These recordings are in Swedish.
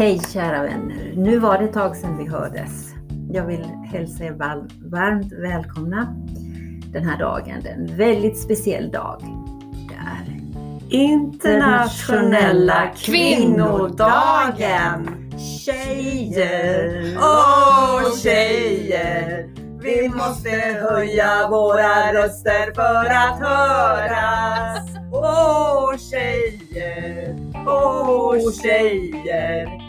Hej kära vänner! Nu var det ett tag sedan vi hördes. Jag vill hälsa er varmt välkomna den här dagen. Det är en väldigt speciell dag. Det är Internationella kvinnodagen! Tjejer, åh tjejer! Vi måste höja våra röster för att höras. Åh tjejer, åh tjejer!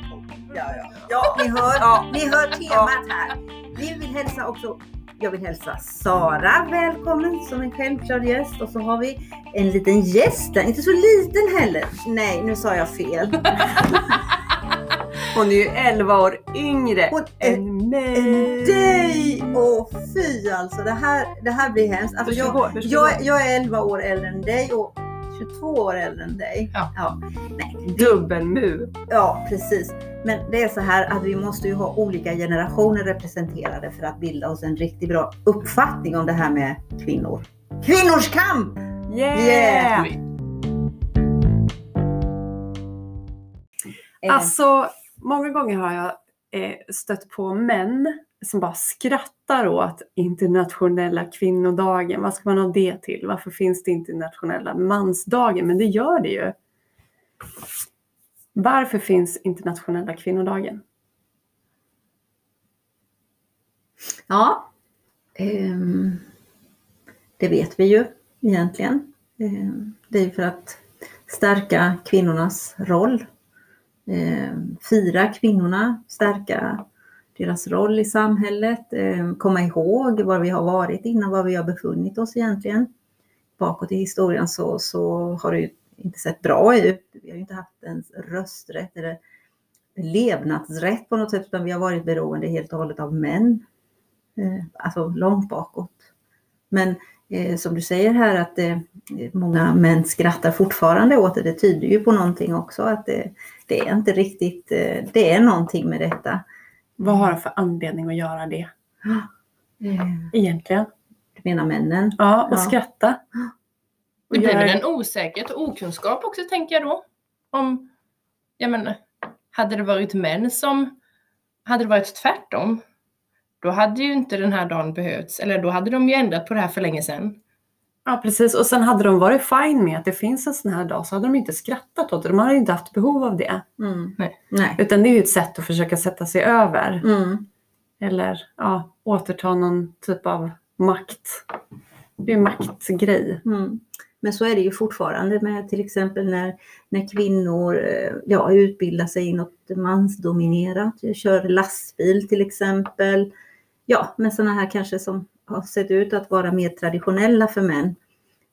Ja, ja. ja ni, hör, ja. ni hör temat här. Vi vill hälsa också jag vill hälsa Sara välkommen som en självklar gäst och så har vi en liten gäst där, inte så liten heller. Nej, nu sa jag fel. Hon är ju 11 år yngre Hon än mig. Än dig! Åh fy alltså, det här, det här blir hemskt. Alltså, jag, jag, jag är 11 år äldre än dig och 22 år äldre än dig. Ja. ja. Nej, Dubbelmu. Ja, precis. Men det är så här att vi måste ju ha olika generationer representerade för att bilda oss en riktigt bra uppfattning om det här med kvinnor. Kvinnors kamp! Yeah! yeah! Alltså, många gånger har jag eh, stött på män som bara skrattar åt internationella kvinnodagen. Vad ska man ha det till? Varför finns det internationella mansdagen? Men det gör det ju. Varför finns internationella kvinnodagen? Ja, um, det vet vi ju egentligen. Um, det är för att stärka kvinnornas roll. Um, fira kvinnorna, stärka deras roll i samhället, eh, komma ihåg var vi har varit innan, var vi har befunnit oss egentligen. Bakåt i historien så, så har det inte sett bra ut. Vi har inte haft ens rösträtt eller levnadsrätt på något sätt utan vi har varit beroende helt och hållet av män. Eh, alltså långt bakåt. Men eh, som du säger här att eh, många män skrattar fortfarande åt det. Det tyder ju på någonting också att det, det är inte riktigt, eh, det är någonting med detta. Vad har det för anledning att göra det? Egentligen. Du menar männen? Ja, och ja. skratta. Det blir väl en osäkerhet och okunskap också tänker jag då. Om, jag menar, hade det varit män som, hade det varit tvärtom, då hade ju inte den här dagen behövts, eller då hade de ju ändrat på det här för länge sedan. Ja precis och sen hade de varit fine med att det finns en sån här dag så hade de inte skrattat åt det. De hade inte haft behov av det. Mm. Nej. Nej. Utan det är ju ett sätt att försöka sätta sig över. Mm. Eller ja, återta någon typ av makt. Det är ju maktgrej. Mm. Men så är det ju fortfarande med till exempel när, när kvinnor eh, ja, utbildar sig i något mansdominerat, kör lastbil till exempel. Ja, men sådana här kanske som har sett ut att vara mer traditionella för män.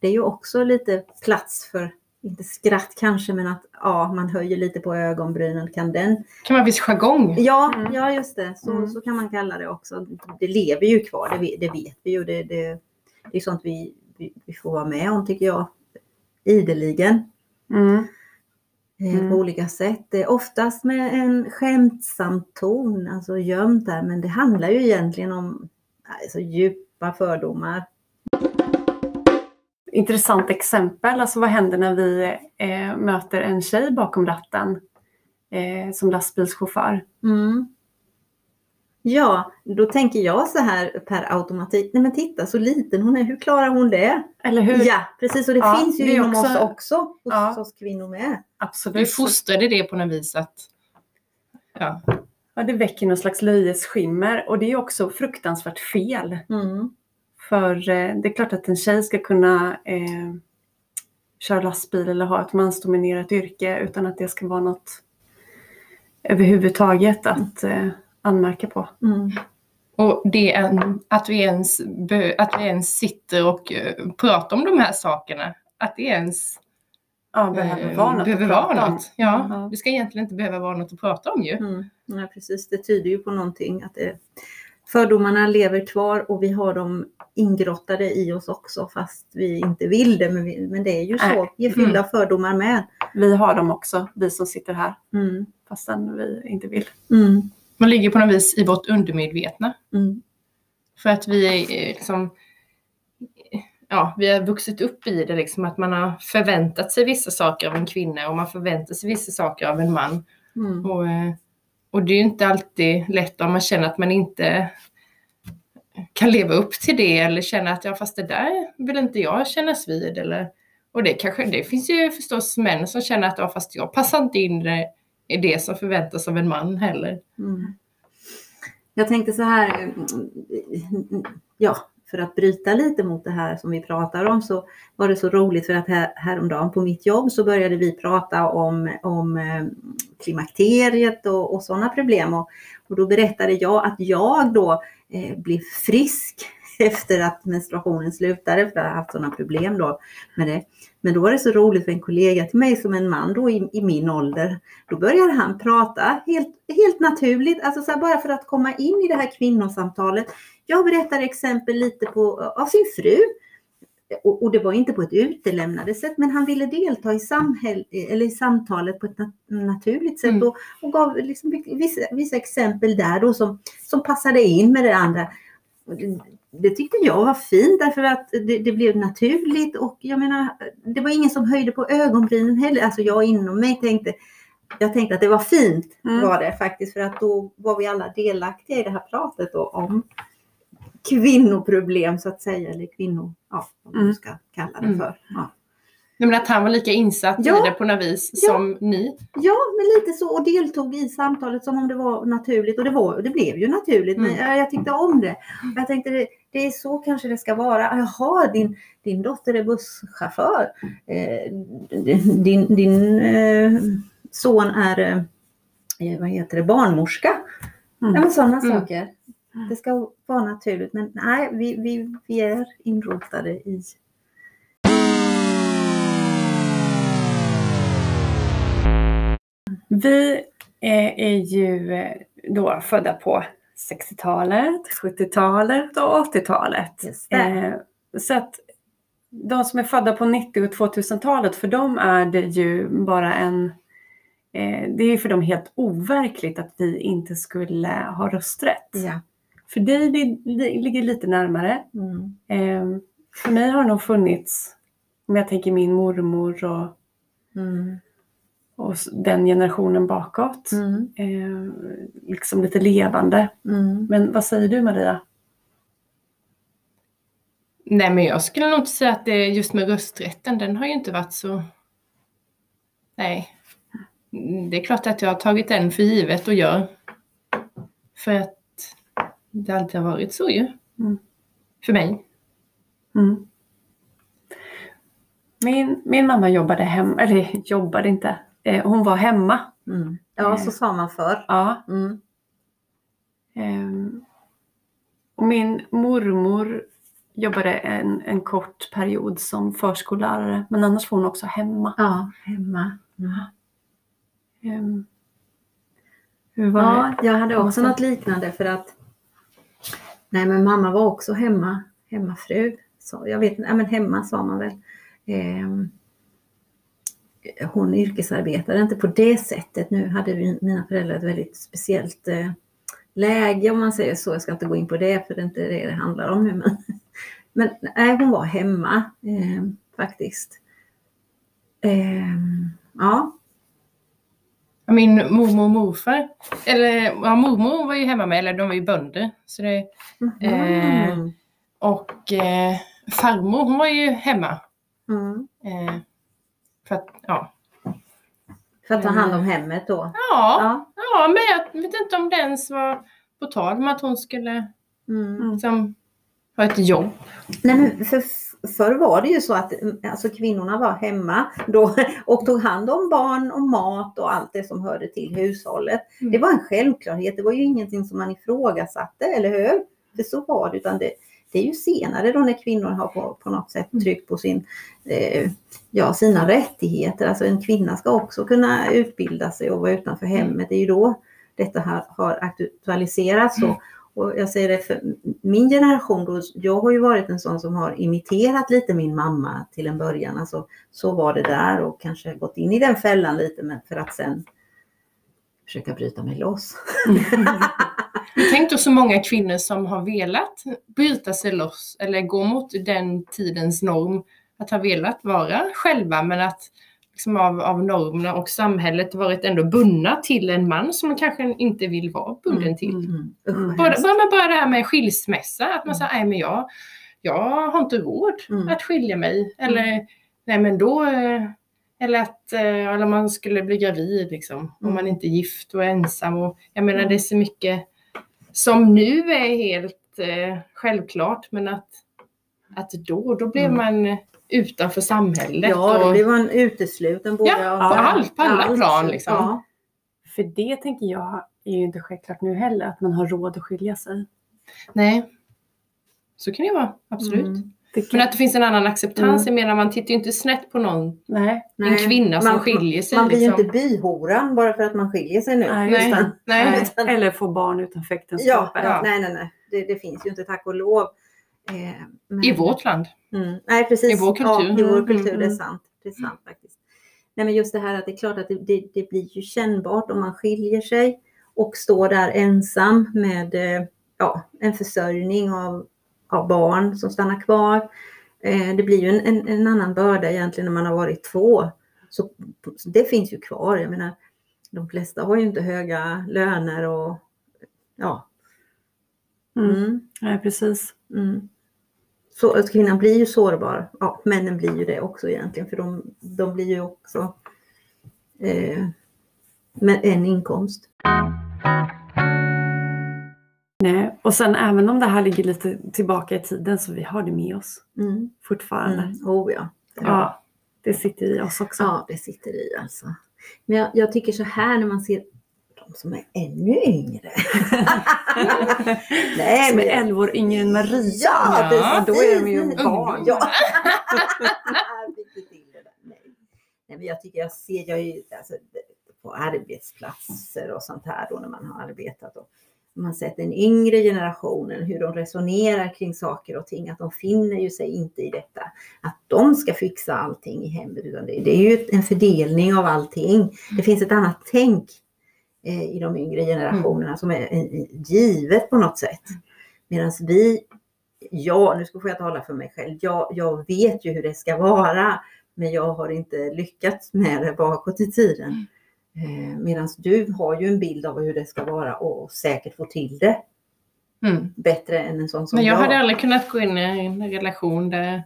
Det är ju också lite plats för, inte skratt kanske, men att ja, man höjer lite på ögonbrynen. Kan den... Kan man viss jargong? Ja, mm. ja just det. Så, mm. så kan man kalla det också. Det lever ju kvar, det, det vet vi ju. Det, det, det är sånt vi, vi, vi, får vara med om tycker jag. Ideligen. Mm. Eh, mm. På olika sätt. Oftast med en skämtsam ton, alltså gömt där. Men det handlar ju egentligen om alltså, djupa fördomar. Intressant exempel. Alltså vad händer när vi eh, möter en tjej bakom ratten eh, som lastbilschaufför? Mm. Ja, då tänker jag så här per automatik. Nej men titta så liten hon är, hur klarar hon det? Eller hur? Ja, precis och det ja, finns ju det inom också, oss också. Hos ja, oss kvinnor med. Absolut. Vi fostrade det på något vis att ja. Ja, det väcker någon slags löjets skimmer och det är också fruktansvärt fel. Mm. För eh, det är klart att en tjej ska kunna eh, köra lastbil eller ha ett mansdominerat yrke utan att det ska vara något överhuvudtaget att eh, anmärka på. Mm. Och det är att vi, ens, att vi ens sitter och uh, pratar om de här sakerna, att det ens ja, behöver vara något. Behöver vara något. Ja, mm. det ska egentligen inte behöva vara något att prata om ju. Mm. Ja, precis, det tyder ju på någonting. Att det, fördomarna lever kvar och vi har dem ingrottade i oss också fast vi inte vill det. Men, vi, men det är ju så, vi är fyllda mm. fördomar med. Vi har dem också, vi som sitter här. Mm. Fastän vi inte vill. Mm. Man ligger på något vis i vårt undermedvetna. Mm. För att vi är liksom Ja, vi har vuxit upp i det liksom att man har förväntat sig vissa saker av en kvinna och man förväntar sig vissa saker av en man. Mm. Och, eh, och det är ju inte alltid lätt om man känner att man inte kan leva upp till det eller känna att ja fast det där vill inte jag kännas vid eller och det kanske, det finns ju förstås män som känner att ja fast jag passar inte in i det som förväntas av en man heller. Mm. Jag tänkte så här, ja, för att bryta lite mot det här som vi pratar om så var det så roligt för att här, häromdagen på mitt jobb så började vi prata om, om eh, klimakteriet och, och sådana problem. Och, och då berättade jag att jag då eh, blev frisk efter att menstruationen slutade, för jag har haft sådana problem då med det. Men då var det så roligt för en kollega till mig som en man då i, i min ålder, då började han prata helt, helt naturligt, alltså så bara för att komma in i det här kvinnosamtalet. Jag berättade exempel lite på, av sin fru. Och, och, det var inte på ett utelämnande sätt, men han ville delta i, samhäll, eller i samtalet på ett nat naturligt sätt mm. och, och, gav liksom vissa, vissa exempel där då som, som passade in med det andra det tyckte jag var fint därför att det, det, blev naturligt och jag menar, det var ingen som höjde på ögonbrynen heller. Alltså jag inom mig tänkte, jag tänkte att det var fint mm. var det faktiskt för att då var vi alla delaktiga i det här pratet då, om kvinnoproblem så att säga, eller kvinnor, ja, vad man mm. ska kalla det mm. för. Ja. Men att han var lika insatt ja. i det på något vis ja. som ni? Ja, men lite så och deltog i samtalet som om det var naturligt och det, var, det blev ju naturligt. Mm. Men jag tyckte om det. Jag tänkte det, det är så kanske det ska vara. Jaha, din, din dotter är busschaufför. Eh, din din eh, son är eh, vad heter det, barnmorska. Mm. Ja, men sådana mm. saker. Det ska vara naturligt. Men nej, vi, vi, vi är inrotade i Vi är ju eh, då födda på 60-talet, 70-talet och 80-talet. Eh, så att de som är födda på 90 och 2000-talet, för dem är det ju bara en... Eh, det är för dem helt overkligt att vi inte skulle ha rösträtt. Ja. För dig det, det ligger lite närmare. Mm. Eh, för mig har det nog funnits, om jag tänker min mormor och mm och den generationen bakåt. Mm. Eh, liksom lite levande. Mm. Men vad säger du Maria? Nej men jag skulle nog inte säga att det just med rösträtten, den har ju inte varit så... Nej. Det är klart att jag har tagit den för givet och gör. För att det alltid har varit så ju. Mm. För mig. Mm. Min, min mamma jobbade hemma, eller jobbade inte, Eh, hon var hemma. Mm. Ja, så sa man förr. Ja. Mm. Eh, och min mormor jobbade en, en kort period som förskollärare men annars var hon också hemma. Ja, hemma. Mm. Eh, hur var ja, det? jag hade också något liknande för att Nej men mamma var också hemma, hemmafru. Så jag vet inte, ja, men hemma sa man väl. Eh, hon yrkesarbetade inte på det sättet. Nu hade vi, mina föräldrar ett väldigt speciellt eh, läge om man säger så. Jag ska inte gå in på det för det är inte det det handlar om nu. Men, men nej, hon var hemma eh, faktiskt. Eh, ja. Min mormor och morfar, eller ja, mormor var ju hemma med, eller de var ju bönder. Så det, mm. eh, och eh, farmor hon var ju hemma. Mm. För att, ja. För att ta hand om hemmet då? Ja, ja. ja men jag vet inte om det ens var på tal om att hon skulle mm. liksom, ha ett jobb. Nej, men för, förr var det ju så att alltså, kvinnorna var hemma då, och tog hand om barn och mat och allt det som hörde till hushållet. Mm. Det var en självklarhet, det var ju ingenting som man ifrågasatte, eller hur? För så var det, utan det, det är ju senare då när kvinnor har på, på något sätt mm. tryckt på sin, eh, ja, sina rättigheter. Alltså en kvinna ska också kunna utbilda sig och vara utanför mm. hemmet. Det är ju då detta här har aktualiserats. Mm. Och jag säger det för min generation, då, jag har ju varit en sån som har imiterat lite min mamma till en början. Alltså, så var det där och kanske gått in i den fällan lite men för att sen försöka bryta mig loss. Tänk då så många kvinnor som har velat bryta sig loss eller gå mot den tidens norm. Att ha velat vara själva men att liksom av, av normerna och samhället varit ändå bundna till en man som man kanske inte vill vara bunden Mm, till. mm. Mm. Vad Bara, bara, bara det här med skilsmässa, att man säger nej men jag, jag har inte råd Mm. att skilja mig. Eller nej men då, eh, eller att eh, eller man skulle bli gravid liksom, om Mm. man inte är gift och är ensam. Och, jag menar Mm. det är så mycket som nu är helt eh, självklart men att, att då, då blev Mm. man utanför samhället. Ja, då och, blir man utesluten både Ja, av på allt- på alla allt. plan, liksom. Ja. För det tänker jag är ju inte självklart nu heller, att man har råd att skilja sig. Nej, så kan det vara, absolut. Mm. Det Men att det finns en annan acceptans, Mm. jag menar man tittar ju inte snett på någon Nej, en kvinna som man, skiljer sig. Man blir ju liksom. inte byhoran bara för att man skiljer sig nu. Nej, Utan- nej. utan- eller få barn utanför Ja, äktenskapet. ja, nej, nej, nej. Det, det finns ju inte, tack och lov. Eh, men- I vårt land. Mm. Nej, precis. I vår kultur. Ja, i vår Mm, kultur, mm, det är mm. sant. Det är sant faktiskt. Nej, men just det här att det är klart att det, det, det blir ju kännbart om man skiljer sig och står där ensam med eh, ja, en försörjning av, av barn som stannar kvar. Eh, det blir ju en, en, en annan börda egentligen när man har varit två. Så, det finns ju kvar. Jag menar, de flesta har ju inte höga löner och ja. Mm. Mm. Nej, precis. Mm. Så att kvinnan blir ju sårbar. Ja, männen blir ju det också egentligen för de, de blir ju också eh, med en inkomst. Nej. Och sen även om det här ligger lite tillbaka i tiden så vi har det med oss Mm. fortfarande. Mm. Oh ja. Ja, det sitter i oss också. ja, det sitter i alltså. Men jag, jag tycker så här när man ser de som är ännu yngre. Nej, Som är men 11 år yngre än Maria. Ja, Ja, då är de ju precis. barn. Ja. Nej, men jag tycker jag ser, jag är ju alltså, på arbetsplatser och sånt här då när man har arbetat och man sett den yngre generationen, hur de resonerar kring saker och ting, att de finner ju sig inte i detta. Att de ska fixa allting i hemmet, utan det, det är ju en fördelning av allting. Det finns ett annat tänk eh, i de yngre generationerna som är eh, givet på något sätt. Medan vi, ja, nu ska jag tala för mig själv, jag, jag vet ju hur det ska vara, men jag har inte lyckats med det bakåt i tiden. Eh, Medan du har ju en bild av hur det ska vara och säkert få till det Mm. bättre än en sån som Men jag jag. hade aldrig kunnat gå in i en relation där,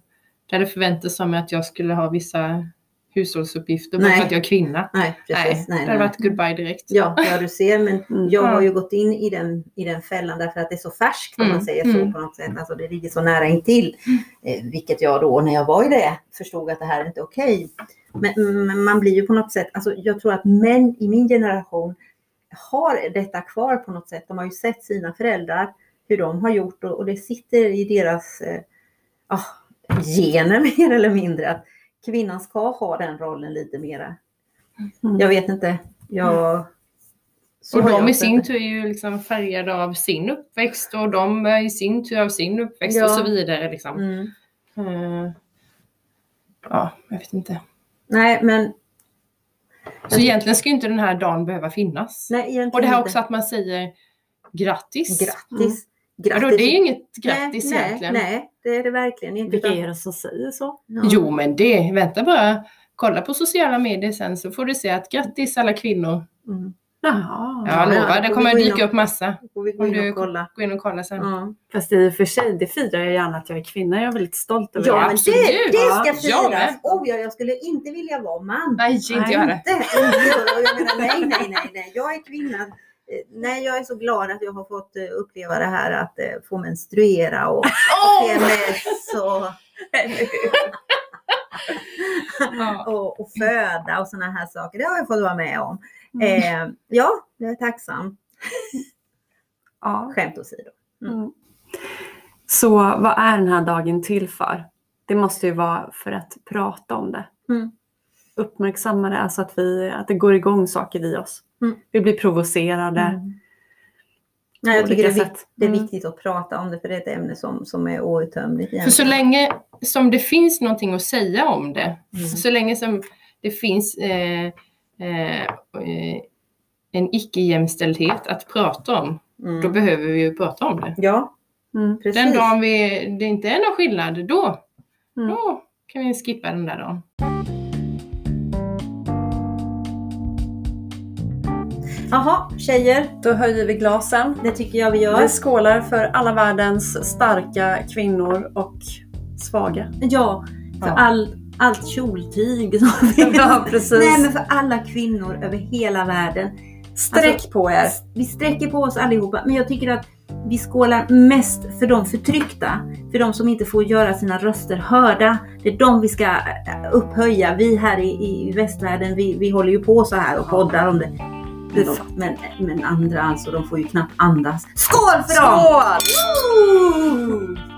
där det förväntas av mig att jag skulle ha vissa hushållsuppgifter bara Nej. för att jag är kvinna. Nej, precis. Nej, Nej, det nej, hade varit goodbye direkt. Ja, ja, du ser, men Mm. jag har ju gått in i den, i den fällan därför att det är så färskt om Mm, man säger så mm. på något sätt. Alltså det ligger så nära intill. Eh, vilket jag då när jag var i det förstod att det här är inte okej. Men, men man blir ju på något sätt, alltså jag tror att män i min generation har detta kvar på något sätt. De har ju sett sina föräldrar, hur de har gjort och, och det sitter i deras ah, gener mer eller mindre att kvinnan ska ha den rollen lite mera. Mm. Jag vet inte. Jag, så Och de i sin tur är ju liksom färgade av sin uppväxt och de i sin tur av sin uppväxt Ja. och så vidare. Liksom. Mm. Eh, ja, jag vet inte. Nej, men Så egentligen ska ju inte den här dagen behöva finnas. nej, egentligen och det här inte. också att man säger grattis. Grattis. Grattis. då, det är ju inget grattis nej, egentligen. Nej, nej, det är det verkligen inte. Vilka är det som säger så? Ja. Jo, men det, vänta bara. Kolla på sociala medier sen så får du se att grattis alla kvinnor. Mm. Jaha. Ja, Ja, jag ja, lovar, det kommer dyka upp massa. Då får vi gå Om in du och kolla. Gå in och kolla sen. Ja, Fast i och för sig, det firar jag gärna att jag är kvinna. Jag är väldigt stolt över ja det. men absolut. det, det ska Ja, jag firas. med. Oh, ja, jag skulle inte vilja vara man. Nej, inte Nej, jag. Inte. Oh, ja, jag menar, nej, nej, nej, nej. Jag är kvinna. Eh, Nej, jag är så glad att jag har fått eh, uppleva det här att eh, få menstruera och! PMS och, Ja. och, och föda och sådana här saker. Det har jag fått vara med om. Mm. Eh, ja, jag är tacksam. Ja. Skämt åsido. Mm. Så vad är den här dagen till för? Det måste ju vara för att prata om det. Mm. Uppmärksamma det, alltså att, vi, att det går igång saker i oss. Mm. Vi blir provocerade. Nej, jag tycker det är, vikt, det är Mm. viktigt att prata om det för det är ett ämne som, som är outtömligt. För så länge som det finns någonting att säga om det, Mm. så länge som det finns eh, eh, eh, en icke-jämställdhet att prata om, Mm. då behöver vi ju prata om det. Ja, Mm. precis. Den dagen vi, det inte är någon skillnad, då, Mm. då kan vi skippa den där dagen. Jaha, tjejer. Då höjer vi glasen. Det tycker jag vi gör. Vi skålar för alla världens starka kvinnor och svaga. Ja, för Ja. all, allt kjoltyg som finns. Ja, precis. Nej, men för alla kvinnor över hela världen. Sträck Alltså, på er. Vi sträcker på oss allihopa, men jag tycker att vi skålar mest för de förtryckta. För de som inte får göra sina röster hörda. Det är de vi ska eh, upphöja. Vi här i, i västvärlden, vi, vi håller ju på så här och poddar om det. Men, de, men, men andra alltså, de får ju knappt andas. Skål för dem! Skål!